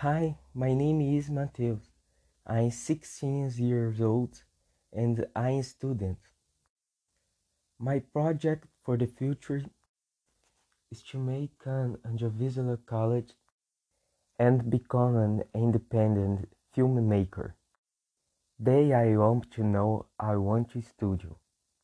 Hi, my name is Mateus. I'm 16 years old and I'm a student. My project for the future is to make an audiovisual college and become an independent filmmaker. Day, I want to know I want to studio.